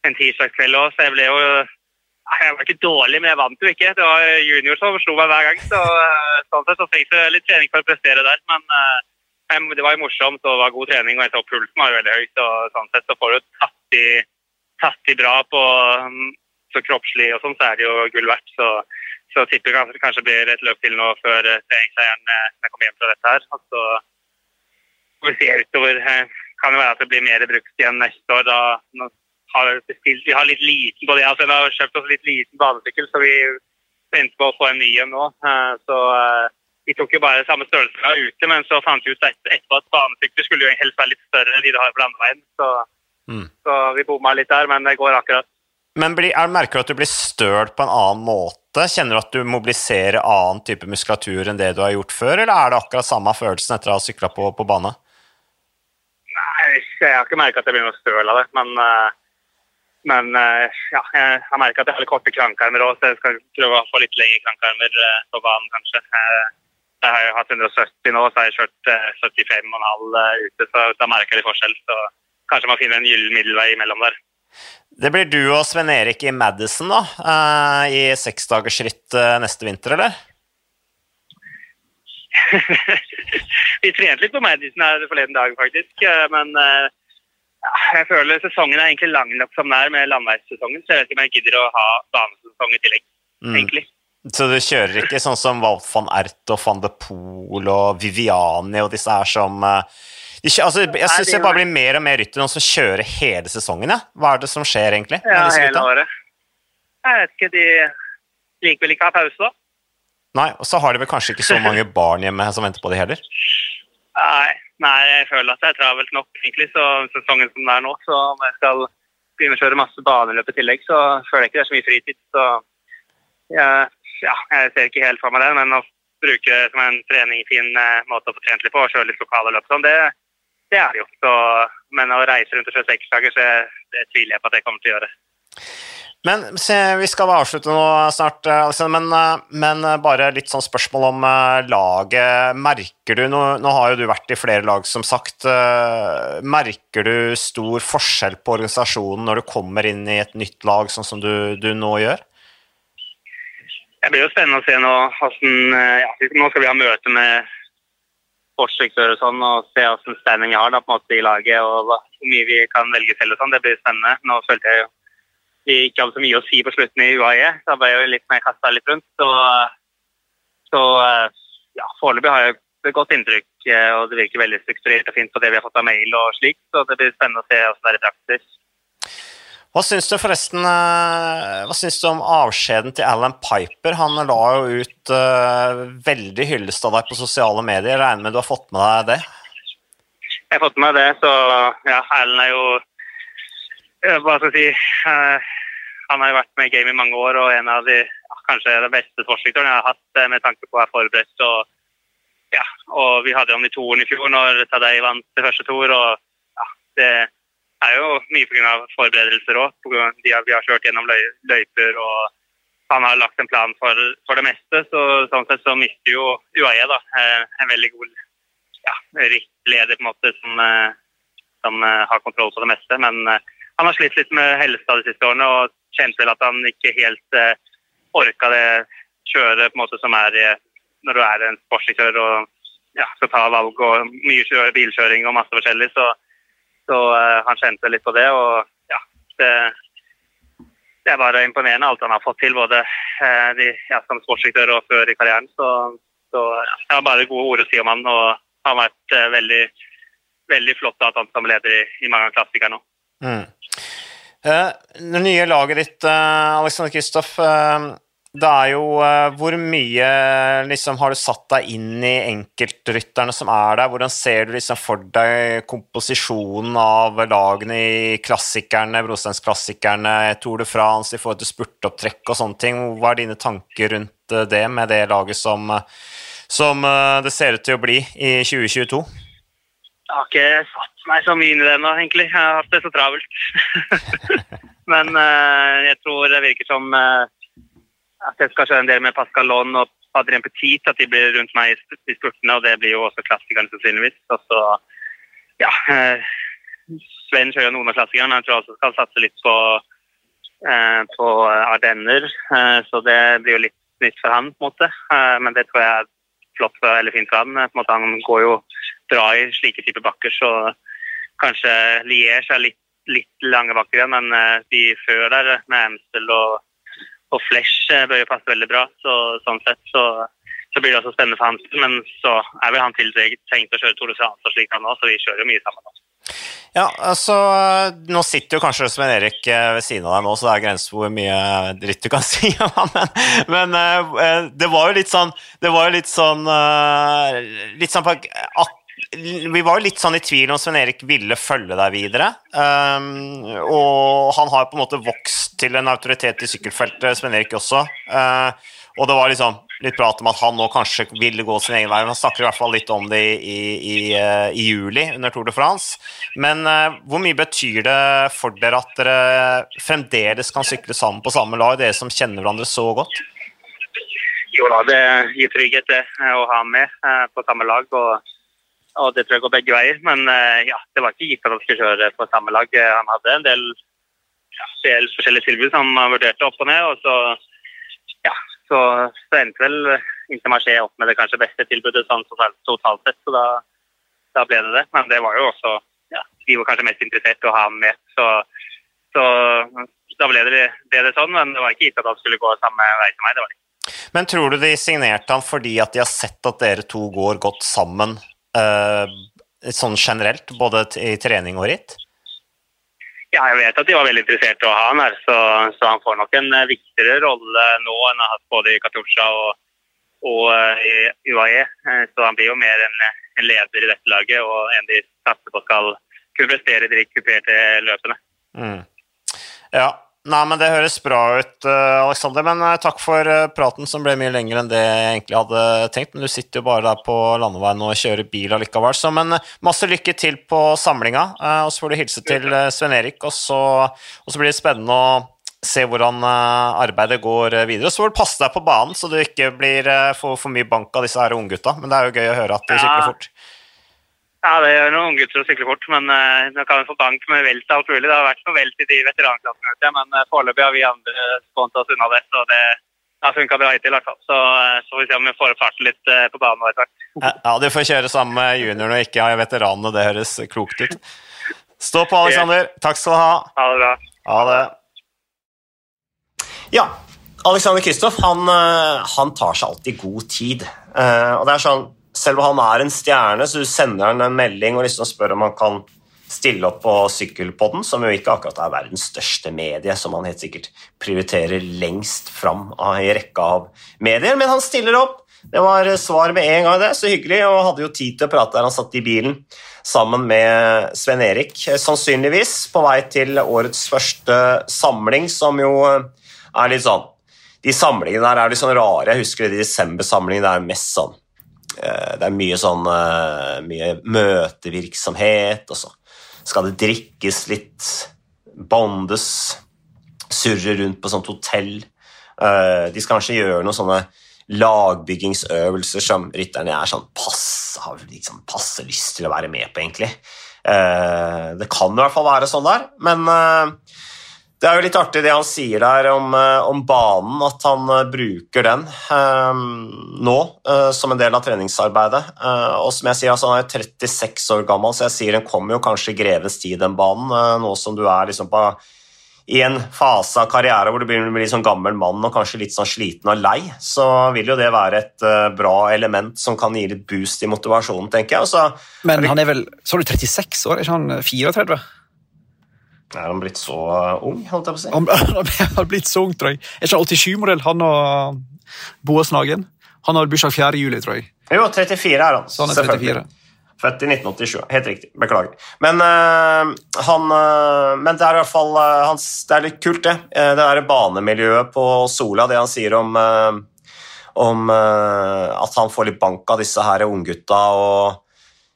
en tirsdagskveld òg, så jeg ble jo Jeg var ikke dårlig, men jeg vant jo ikke. Det var junior som slo meg hver gang. Så eh, sånn sett så trengs jeg litt trening for å prestere der. Men det var jo morsomt og det var god trening, og jeg så pulsen var veldig høyt. så sånn sett så får du tatt i, tatt i bra på mm, så kroppslig og sånn, så er det jo gull verdt. Så, så tipper jeg kanskje, det blir et løp til nå før treningsleiren jeg kommer hjem fra dette her. Og så får vi se utover. Kan jo være at det blir mer brukt igjen neste år. da har bestilt, Vi har litt liten både jeg og Sven har kjøpt oss litt liten badesykkel, så vi venter på å få en ny en nå. Eh, så eh, vi tok jo bare samme størrelse ute, men så fant vi ut etterpå at banesykler skulle jo helst være litt større enn de du har på landeveien. Så, mm. så vi bomma litt der, men det går akkurat. Men blir, er, merker du at du blir støl på en annen måte? Kjenner du at du mobiliserer annen type muskulatur enn det du har gjort før, eller er det akkurat samme følelsen etter å ha sykla på, på bane? Jeg har ikke merka at jeg begynner å støle av det. Men, eh, men eh, ja, jeg har merka at jeg har litt korte krankarmer òg, så jeg skal prøve å få litt lengre krankarmer eh, på banen, kanskje. Jeg har jo hatt 170 nå, så har jeg kjørt 75,5 ute, så da merker jeg litt forskjell. Så kanskje man finner en gyllen middelvei imellom der. Det blir du og Sven Erik i Madison da, i seksdagersritt neste vinter, eller? *laughs* *laughs* vi trente litt på Madison her forleden dag, faktisk. Eh, men eh, jeg føler sesongen er egentlig lang nok som den er med landeveissesongen, så jeg vet ikke om jeg gidder å ha banesesong i tillegg, mm. egentlig. Så du kjører ikke sånn som Walf van Ert og van de Poel og Viviani og disse her som eh, de, altså, Jeg syns det bare blir mer og mer rytter noen som kjører hele sesongen. Ja. Hva er det som skjer, egentlig? Ja, hele året. Jeg vet ikke, de liker vel ikke å ha pause, da? Nei, og så har de vel kanskje ikke så mange *laughs* barn hjemme som venter på det heller? Nei, nei jeg føler at det er travelt nok, egentlig, så sesongen som det er nå. Så om jeg skal begynne å kjøre masse baneløp i tillegg, så føler jeg ikke det er så mye fritid. Så jeg, ja, jeg ser ikke helt for meg det, men å bruke det som en trening, fin eh, måte å få trent litt på og kjøre litt lokale løp sånn, det, det er det jo. Så, men å reise rundt og kjøre seksdager, så det tviler jeg på at jeg kommer til å gjøre. Men Vi skal avslutte nå snart, men, men, bare litt sånn spørsmål om eh, laget. Merker du, nå, nå, har jo du vært i flere lag, som sagt. Eh, merker du stor forskjell på organisasjonen når du kommer inn i et nytt lag, sånn som du, du nå gjør? Det blir jo spennende å se nå hvordan eh, ja, Nå skal vi ha møte med sportsdirektør og sånn, og se hvordan standing vi har da, på en måte i laget, og hvor mye vi kan velge selv og sånn. Det blir spennende. Nå følte jeg jo de ikke hadde så mye å si på slutten i UAE. Da ble jeg jo litt mer kasta litt rundt. Så, så ja, foreløpig har jeg et godt inntrykk, eh, og det virker veldig strukturert og fint på det vi har fått av mail og slik. Så det blir spennende å se hvordan det er i praksis. Hva syns du forresten eh, hva syns du om avskjeden til Alan Piper? Han la jo ut uh, veldig hyllest av deg på sosiale medier. Jeg regner med du har fått med deg det? Jeg har fått med meg det, så ja, Alan er jo hva skal jeg si uh, Han har jo vært med i game i mange år og en av de kanskje de beste sportsdirektørene jeg har hatt eh, med tanke på å være forberedt. Og, ja, og vi hadde ham i toeren i fjor når Tadei vant det første toer. og ja, Det er jo mye pga. forberedelser òg. Vi har kjørt gjennom løyper og han har lagt en plan for, for det meste. så Sånn sett så mister jo UAE da, eh, en veldig god ja, leder på en måte som, som har kontroll på det meste. men han har slitt litt med helsa de siste årene og kjente vel at han ikke helt eh, orka det kjøret på en måte som er når du er en sportsdirektør og ja, skal ta valg og mye bilkjøring og masse forskjellig. Så, så eh, han kjente litt på det. Og ja, det, det, er bare imponerende alt han har fått til, både eh, de, ja, som sportsdirektør og før i karrieren. Så, så ja, jeg har bare gode ord å si om han, og han har vært eh, veldig, veldig flott at ha han som leder i, i mange av klassikerne nå. Mm. Eh, det nye laget ditt, eh, Alexander Kristoff, eh, det er jo Hvor mye liksom, har du satt deg inn i enkeltrytterne som er der? Hvordan ser du liksom for deg komposisjonen av lagene i klassikerne, brostensklassikerne, Tour de France i forhold til spurtopptrekk og sånne ting? Hva er dine tanker rundt det, med det laget som, som det ser ut til å bli i 2022? Jeg har ikke satt meg så mye inn i det ennå, egentlig. Jeg har hatt det så travelt. *laughs* Men jeg tror det virker som at jeg skal kjøre en del med Pascal Lon og Adrien Petit, at de blir rundt meg i spurtene, og det blir jo også klassikerne sannsynligvis. Og så, ja uh, Sven kjører noen av klassikerne, men jeg tror også skal satse litt på, på Ardenner. Så det blir jo litt nytt for han, på en måte. Men det tror jeg er flott eller fint for han. På en måte, han går jo bra i slike typer bakker, så kanskje Liège er litt, litt lange igjen, men eh, de før der, med Amstel og og Flesh eh, bør jo passe veldig bra. Så, sånn sett så, så, blir det også spennende for Hansen. Men så er vel han tiltenkt å kjøre Tour de France slik han nå, så vi kjører jo mye sammen. Også. Ja, altså Nå sitter jo kanskje Sven Erik eh, ved siden av deg nå, så det er grenser for hvor mye dritt du kan *laughs* si om ham, men, men det var jo litt sånn Det var jo litt sånn Litt sånn vi var jo litt sånn i tvil om Sven Erik ville følge deg videre. Um, og han har på en måte vokst til en autoritet i sykkelfeltet, Sven Erik også. Uh, og det var liksom litt prat om at han nå kanskje ville gå sin egen vei. Han snakker i hvert fall litt om det i, i, uh, i juli under Tour de France. Men uh, hvor mye betyr det for dere at dere fremdeles kan sykle sammen på samme lag, dere som kjenner hverandre så godt? Jo da, det gir trygghet det, å ha med på samme lag. og og det tror jeg går begge veier. Men eh, ja, det var ikke gitt at han skulle kjøre på samme lag. Han hadde en del, ja, del forskjellige tilbud som han vurderte opp og ned. og så, ja, så, så endte vel Intermarché opp med det kanskje beste tilbudet sånn totalt sett. Så da, da, ble det det. Men det var jo også ja, De var kanskje mest interessert i å ha ham med. Så, så da ble det, ble det, sånn. Men det var ikke gitt at han skulle gå samme vei som meg. det var det men tror du de signerte han fordi at de har sett at dere to går godt sammen sånn generelt, både i trening og ritt? Ja, jeg vet at de var veldig interessert i å ha han her, så, så, han får nok en eh, viktigere rolle nå enn han har hatt både i Katusha og, og uh, i UAE. Så han blir jo mer en, en, leder i dette laget og en de satser på skal kunne prestere i de kuperte løpene. Mm. Ja, Nei, men Det høres bra ut, Aleksander. Alexander. Men eh, takk for eh, praten, som ble mye lengre enn det jeg egentlig hadde tenkt. Men du sitter jo bare der på landeveien og kjører bil allikevel. Så men masse lykke til på samlinga. Og så får du hilse til Sven Erik, og så, og så blir det spennende å se hvordan arbeidet går videre. Og Så får du passe deg på banen, så du ikke blir, får for mye bank av disse her unggutta. Men det er jo gøy å høre at de sykler fort. Ja, det gjør noen unggutter å sykle fort, men uh, nå kan vi få bank med velt og alt mulig. Det har vært noe velt i de veteranklassene, men uh, foreløpig har vi andre spånt oss unna det. Så det har funka bra hittil, i hvert fall. Så, uh, så får vi se om vi får farten litt uh, på banen etter hvert. Ja, du får kjøre sammen med juniorene og ikke veteranene. Det høres klokt ut. Stå på, Alexander. Takk skal du ha. Ha det bra. Ha det. Ja, Alexander Kristoff han, han, tar seg alltid god tid. og det er sånn selv om han er en stjerne, så du sender han en melding og liksom spør om han kan stille opp på Sykkelpodden, som jo ikke akkurat er verdens største medie, som han helt sikkert prioriterer lengst fram i rekka av medier, men han stiller opp. Det var svar med en gang, det. Så hyggelig. Og hadde jo tid til å prate der han satt i bilen sammen med Sven Erik, sannsynligvis på vei til årets første samling, som jo er litt sånn De samlingene der er litt sånn rare. Jeg husker de desembersamlingene. Det er mest sånn Eh, det er mye sånn eh, mye møtevirksomhet, og så skal det drikkes litt, bondes, surre rundt på sånt hotell. Eh, de skal kanskje gjøre noen sånne lagbyggingsøvelser som rytterne er sånn pass, har liksom passe lyst til å være med på, egentlig. Det kan i hvert fall være sånn der, men det er jo litt artig det han sier der om, eh, om banen, at han uh, bruker den eh, nå eh, som en del av treningsarbeidet. Eh, og som jeg sier, altså, Han er 36 år gammel, så jeg sier den kommer jo kanskje i grevens tid, den banen. nå som du er liksom på, i en fase av karriere hvor du blir, blir sånn gammel mann og kanskje litt sånn sliten og lei, så vil jo det være et bra element som kan gi litt boost i motivasjonen, tenker jeg. Også, Men han er vel Så er du 36 år, er ikke han 34? Er han blitt så ung, holdt jeg på å si? Han, *laughs* han har blitt så ung, tror jeg. Er ikke 87-modell, han og Boas Nagen? Han har bursdag 4. juli, tror jeg. Jo, 34 er han. Så han er 34. Født i 1987. Helt riktig. Beklager. Men øh, han øh, Men det er i hvert fall øh, hans, Det er litt kult, det. Eh, Det der banemiljøet på Sola, det han sier om om at han får litt bank av disse her unggutta. og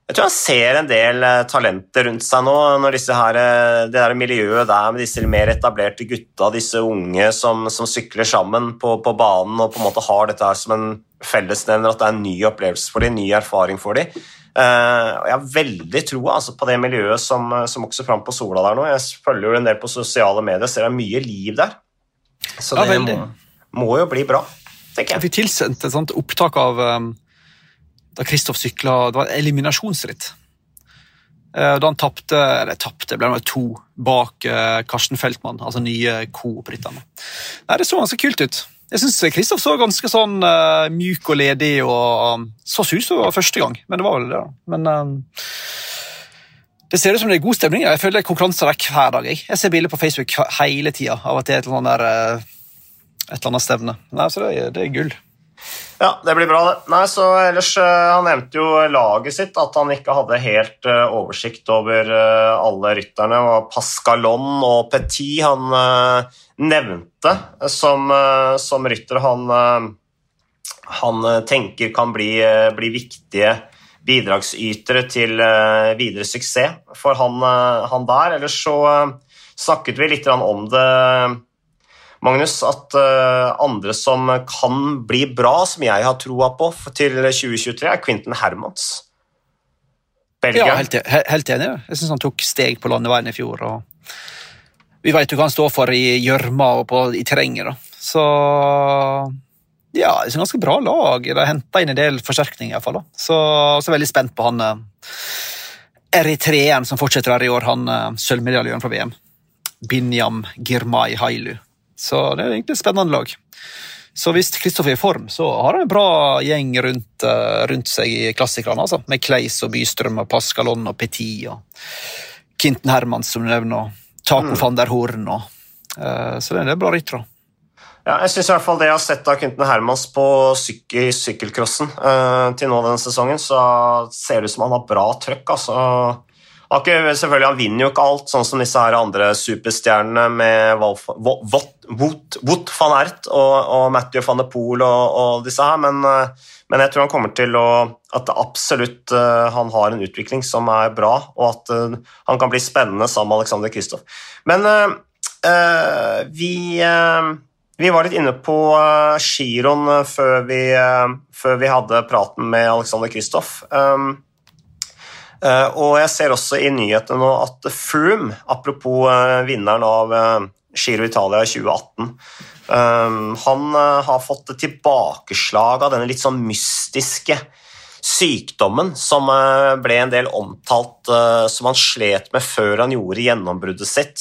Jeg tror han ser en del øh, talenter rundt seg nå, når disse her, øh, det der miljøet der med disse mer etablerte gutta, disse unge som, som sykler sammen på, på banen og på en måte har dette her som en fellesnevner, at det er en ny opplevelse for dem, ny erfaring for dem. Eh, jeg har veldig troa altså, på det miljøet som, som vokser fram på Sola der nå. Jeg følger jo en del på sosiale medier, ser det er mye liv der. Så det ja, må, må jo bli bra, tenker Jeg jeg. fikk tilsendt et sånt opptak av um, da Kristoff sykla Det var eliminasjonsritt. Eh, Da han tapte Eller tapte, ble han to bak eh, Karsten Feltmann, altså nye Coop-rytterne. Det så ganske kult ut. Jeg syns Kristoff så ganske sånn uh, mjuk og ledig og um, så som det var første gang, men det var vel det. da. Men uh, det ser ut som det er god stemning. Jeg føler konkurranser er hver dag. Jeg, jeg ser bilder på Facebook hele tida av at det er et eller annet, der, et eller annet stevne. Nei, så det, det er gull. Ja, det blir bra, det. Nei, så ellers, eh, Han nevnte jo laget sitt, at han ikke hadde helt eh, oversikt over eh, alle rytterne. Og Pascalon og Petit han nevnte som, som rytter han, han tenker kan bli, bli viktige bidragsytere til videre suksess for han, han der. Ellers så snakket vi litt om det Magnus, at eh, andre som kan bli bra, som jeg har troa på til 2023, er Quentin Hermans. Belgia. Ja, helt, he- helt enig. Jeg syns han tok steg på landeveien i fjor. og Vi vet jo hva han står for i gjørma og på, i terrenget. Så ja, det er et ganske bra lag. De har henta inn en del forsterkninger. i hvert fall. da. Så også veldig spent på han eh, eritreeren som fortsetter her i år, han eh, sølvmedaljøren fra VM. Binyam Girmay Hailu. Så det er egentlig et spennende lag. Så hvis Kristoffer er i form, så har han en bra gjeng rundt, eh, rundt seg i klassikerne. Altså. Med Kleis og Bystrøm og Pascalon og Petit og Kinten Hermans, som du nevner, og Taco van der Horn. Og, uh, så det er en bra bra ryttere. Ja, jeg synes i hvert fall det jeg har sett av Kinten Hermans på syk i sykkelcrossen uh, til nå denne sesongen, så ser det ut som han har bra trøkk. Altså. Selvfølgelig, han vinner jo ikke alt, sånn som disse her andre superstjernene med Wolf, Wo- Wout, van Ert og, og Matthew van de Poel og, og disse her, men, eh, men jeg tror han kommer til å At absolutt eh, han har en utvikling som er bra, og at eh, han kan bli spennende sammen med Alexander Kristoff. Men eh, vi øh, vi var litt inne på giroen før, før vi hadde praten med Alexander Kristoff. Um, og jeg ser også i nyhetene nå at Froome, apropos eh, vinneren av eh, Giro Italia i 2018 um, Han eh, har fått tilbakeslag av denne litt sånn mystiske sykdommen som eh, ble en del omtalt eh, som han slet med før han gjorde gjennombruddet sitt.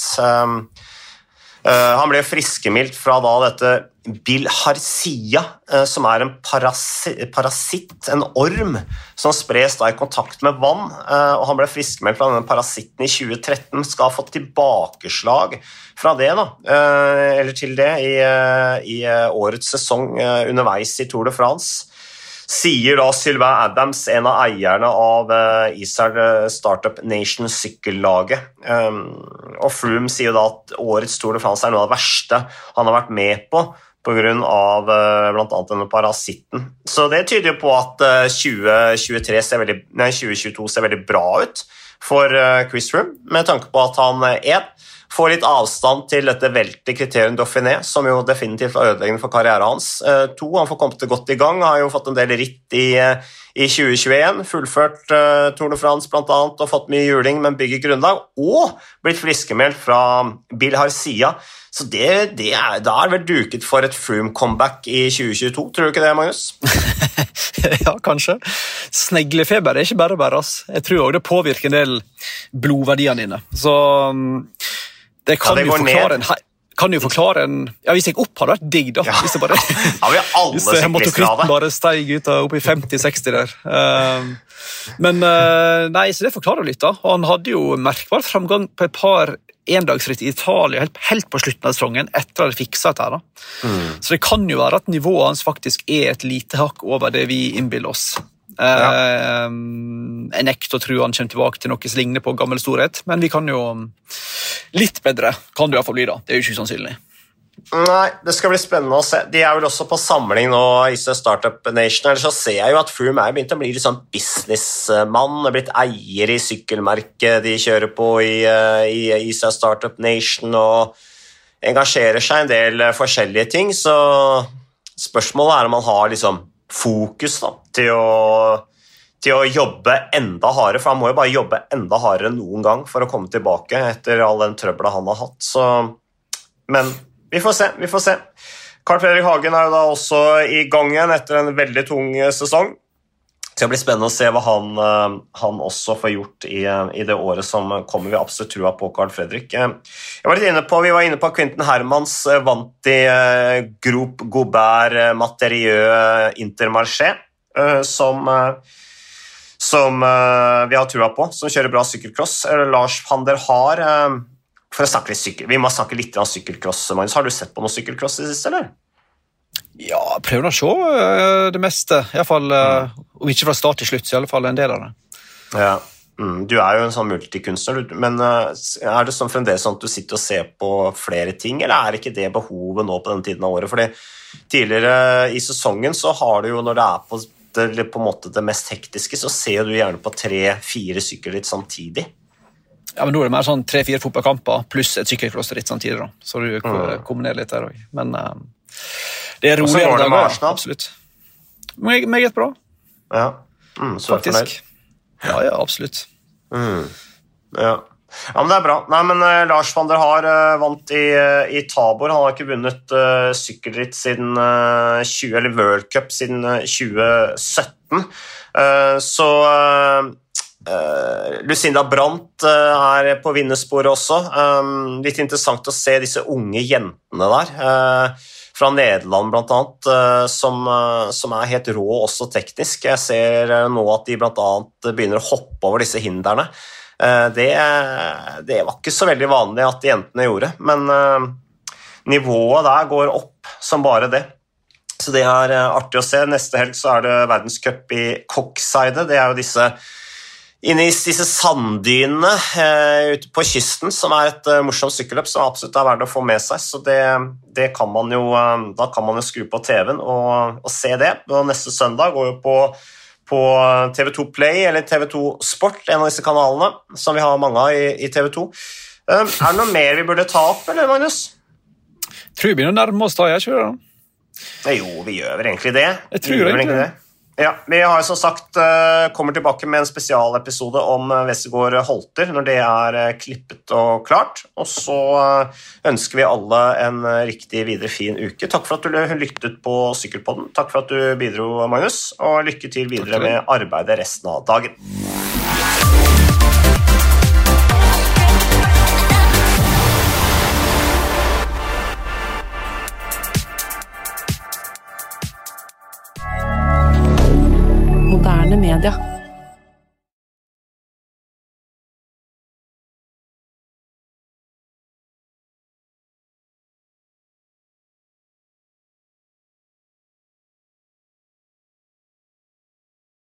Eh, han ble friskmeldt fra da dette bilharzia, uh, som er en parasitt, en orm, som spres da i kontakt med vann. eh, og Han ble friskmeldt fra denne parasitten i 2013, skal ha fått tilbakeslag fra det, da, eh, eller til det, i, eh, i eh, årets sesong eh, underveis i Tour de France sier da Sylvain Adams, en av eierne av uh, Israel Startup Nation sykkellaget. Um, og Froome sier da at årets Tour de France er noe av det verste han har vært med på pga. Uh, bl.a. denne parasitten. Så det tyder jo på at uh, 2023 ser veldig, nei, 2022 ser veldig bra ut for Chris Froome, med tanke på at han uh, får litt avstand til dette veltet kriterium Dauphiné, som jo definitivt var ødeleggende for karrieren hans. Eh, to, han får kommet godt i gang, har jo fått en del ritt i, eh, i 2021, fullført uh, Tour de France annet, og fått mye juling, men bygger grunnlag, og blitt friskmeldt fra Bill Harcia. Så det, det er, da er det vel duket for et Froome-comeback i 2022, tror du ikke det, Magnus? *laughs* ja, kanskje. Sneglefeber er ikke bare bare. ass. Jeg tror òg det påvirker en del blodverdiene dine. Så um, det kan Ja, det jo forklare ned. en, kan jo forklare en Ja, Hvis jeg opp hadde vært digg, da. Ja. Hvis jeg bare *laughs* Ja, vi alle Hvis syklister bare steig ut av opp i 50-60 der. Um, men uh, nei, så det forklarer litt, da. Og han hadde jo merkbar framgang på et par endagsritt i Italia helt, helt på slutten av sesongen, etter at de fiksa dette. Mm. Så det kan jo være at nivået hans faktisk er et lite hakk over det vi innbiller oss. Um, jeg nekter å tro han kommer tilbake til noe som ligner på gammel storhet, men vi kan jo um, Litt bedre kan det iallfall bli, da. Det er jo ikke usannsynlig. Nei, det skal bli spennende å se. De er vel også på samling nå i Startup Nation. Ellers så ser jeg jo at Froome er begynt å bli litt sånn businessmann. Er blitt eier i sykkelmerket de kjører på i, i, i Startup Nation og engasjerer seg i en del eh, forskjellige ting. Så spørsmålet er om han har liksom fokus da, til å til å jobbe enda hardere, for han må jo bare jobbe enda hardere enn noen gang for å komme tilbake etter all den trøbbelet han har hatt. Så, men vi får se. vi får se. Carl Fredrik Hagen er jo da også i gang igjen etter en veldig tung eh, sesong. Det skal bli spennende å se hva han, eh, han også får gjort i, eh, i, det året som kommer. Vi absolutt trua på Carl Fredrik. Jeg var litt inne på, Vi var inne på Quentin Hermans vant i Group Gobert Materieux Intermarché, som som vi har trua på, som kjører bra sykkelcross. Lars van der Haar for å snakke litt sykkel. Vi må snakke litt om sykkelcross. Magnus. Har du sett på noe sykkelcross i det siste, eller? Ja, prøver å se uh, det meste. I alle fall, mm. Om ikke fra start til slutt, så i alle fall en del av det. Ja. Mm, du er jo en sånn multikunstner, men er det sånn fremdeles sånn at du sitter og ser på flere ting, eller er ikke det behovet nå på den tiden av året? Fordi tidligere i sesongen så har du jo, når det er på det, på en måte det mest hektiske, så ser du gjerne på tre-fire sykkelritt samtidig. Ja, men Nå er det mer sånn tre-fire fotballkamper pluss et sykkelkloster litt samtidig. da. Så du mm. kombinerer litt der òg. Men det er roligere dager. Arsenal. absolutt. Meget, meget bra. Ja, mm, så Faktisk. Ja, ja, absolutt. Mm. Ja. Ja, men Det er bra. Nei, men uh, Lars van der Haar uh, vant i, uh, i, Tabor. Han har ikke vunnet sykkelritt siden 20, eller World Cup siden 2017. så Lucinda Brandt er på vinnersporet også. Um, litt interessant å se disse unge jentene der. Fra Nederland bl.a., uh, som, som er helt rå også teknisk. Jeg ser nå at de bl.a. begynner å hoppe over disse hindrene. Eh, det, det, var ikke så veldig vanlig at jentene gjorde, men eh, nivået der går opp som bare det. Så det er eh, artig å se. Neste helg så er det verdenscup i Coxside. Det er jo disse inne i disse sanddynene eh, ute på kysten, som er et uh, morsomt sykkelløp som absolutt er verdt å få med seg. Så det, det kan man jo, uh, da kan man jo skru på TV-en og, og, se det. Og neste søndag går jo på på TV2 Play eller TV2 Sport, en av disse kanalene som vi har mange av i, i TV2. Uh, er det noe mer vi burde ta opp, eller, Magnus? Tror vi begynner å nærme oss da, jeg ikke det? Jo, vi gjør vel egentlig det. Jeg tror egentlig det. Ja, Vi har som sagt eh, kommer tilbake med en spesialepisode om eh, Westergård Holter når det er eh, klippet og klart. Og så ønsker vi alle en riktig videre fin uke. Takk for at du lyttet på Sykkelpodden. Takk for at du bidro, Magnus, og lykke til videre med arbeidet resten av dagen. Moderne media.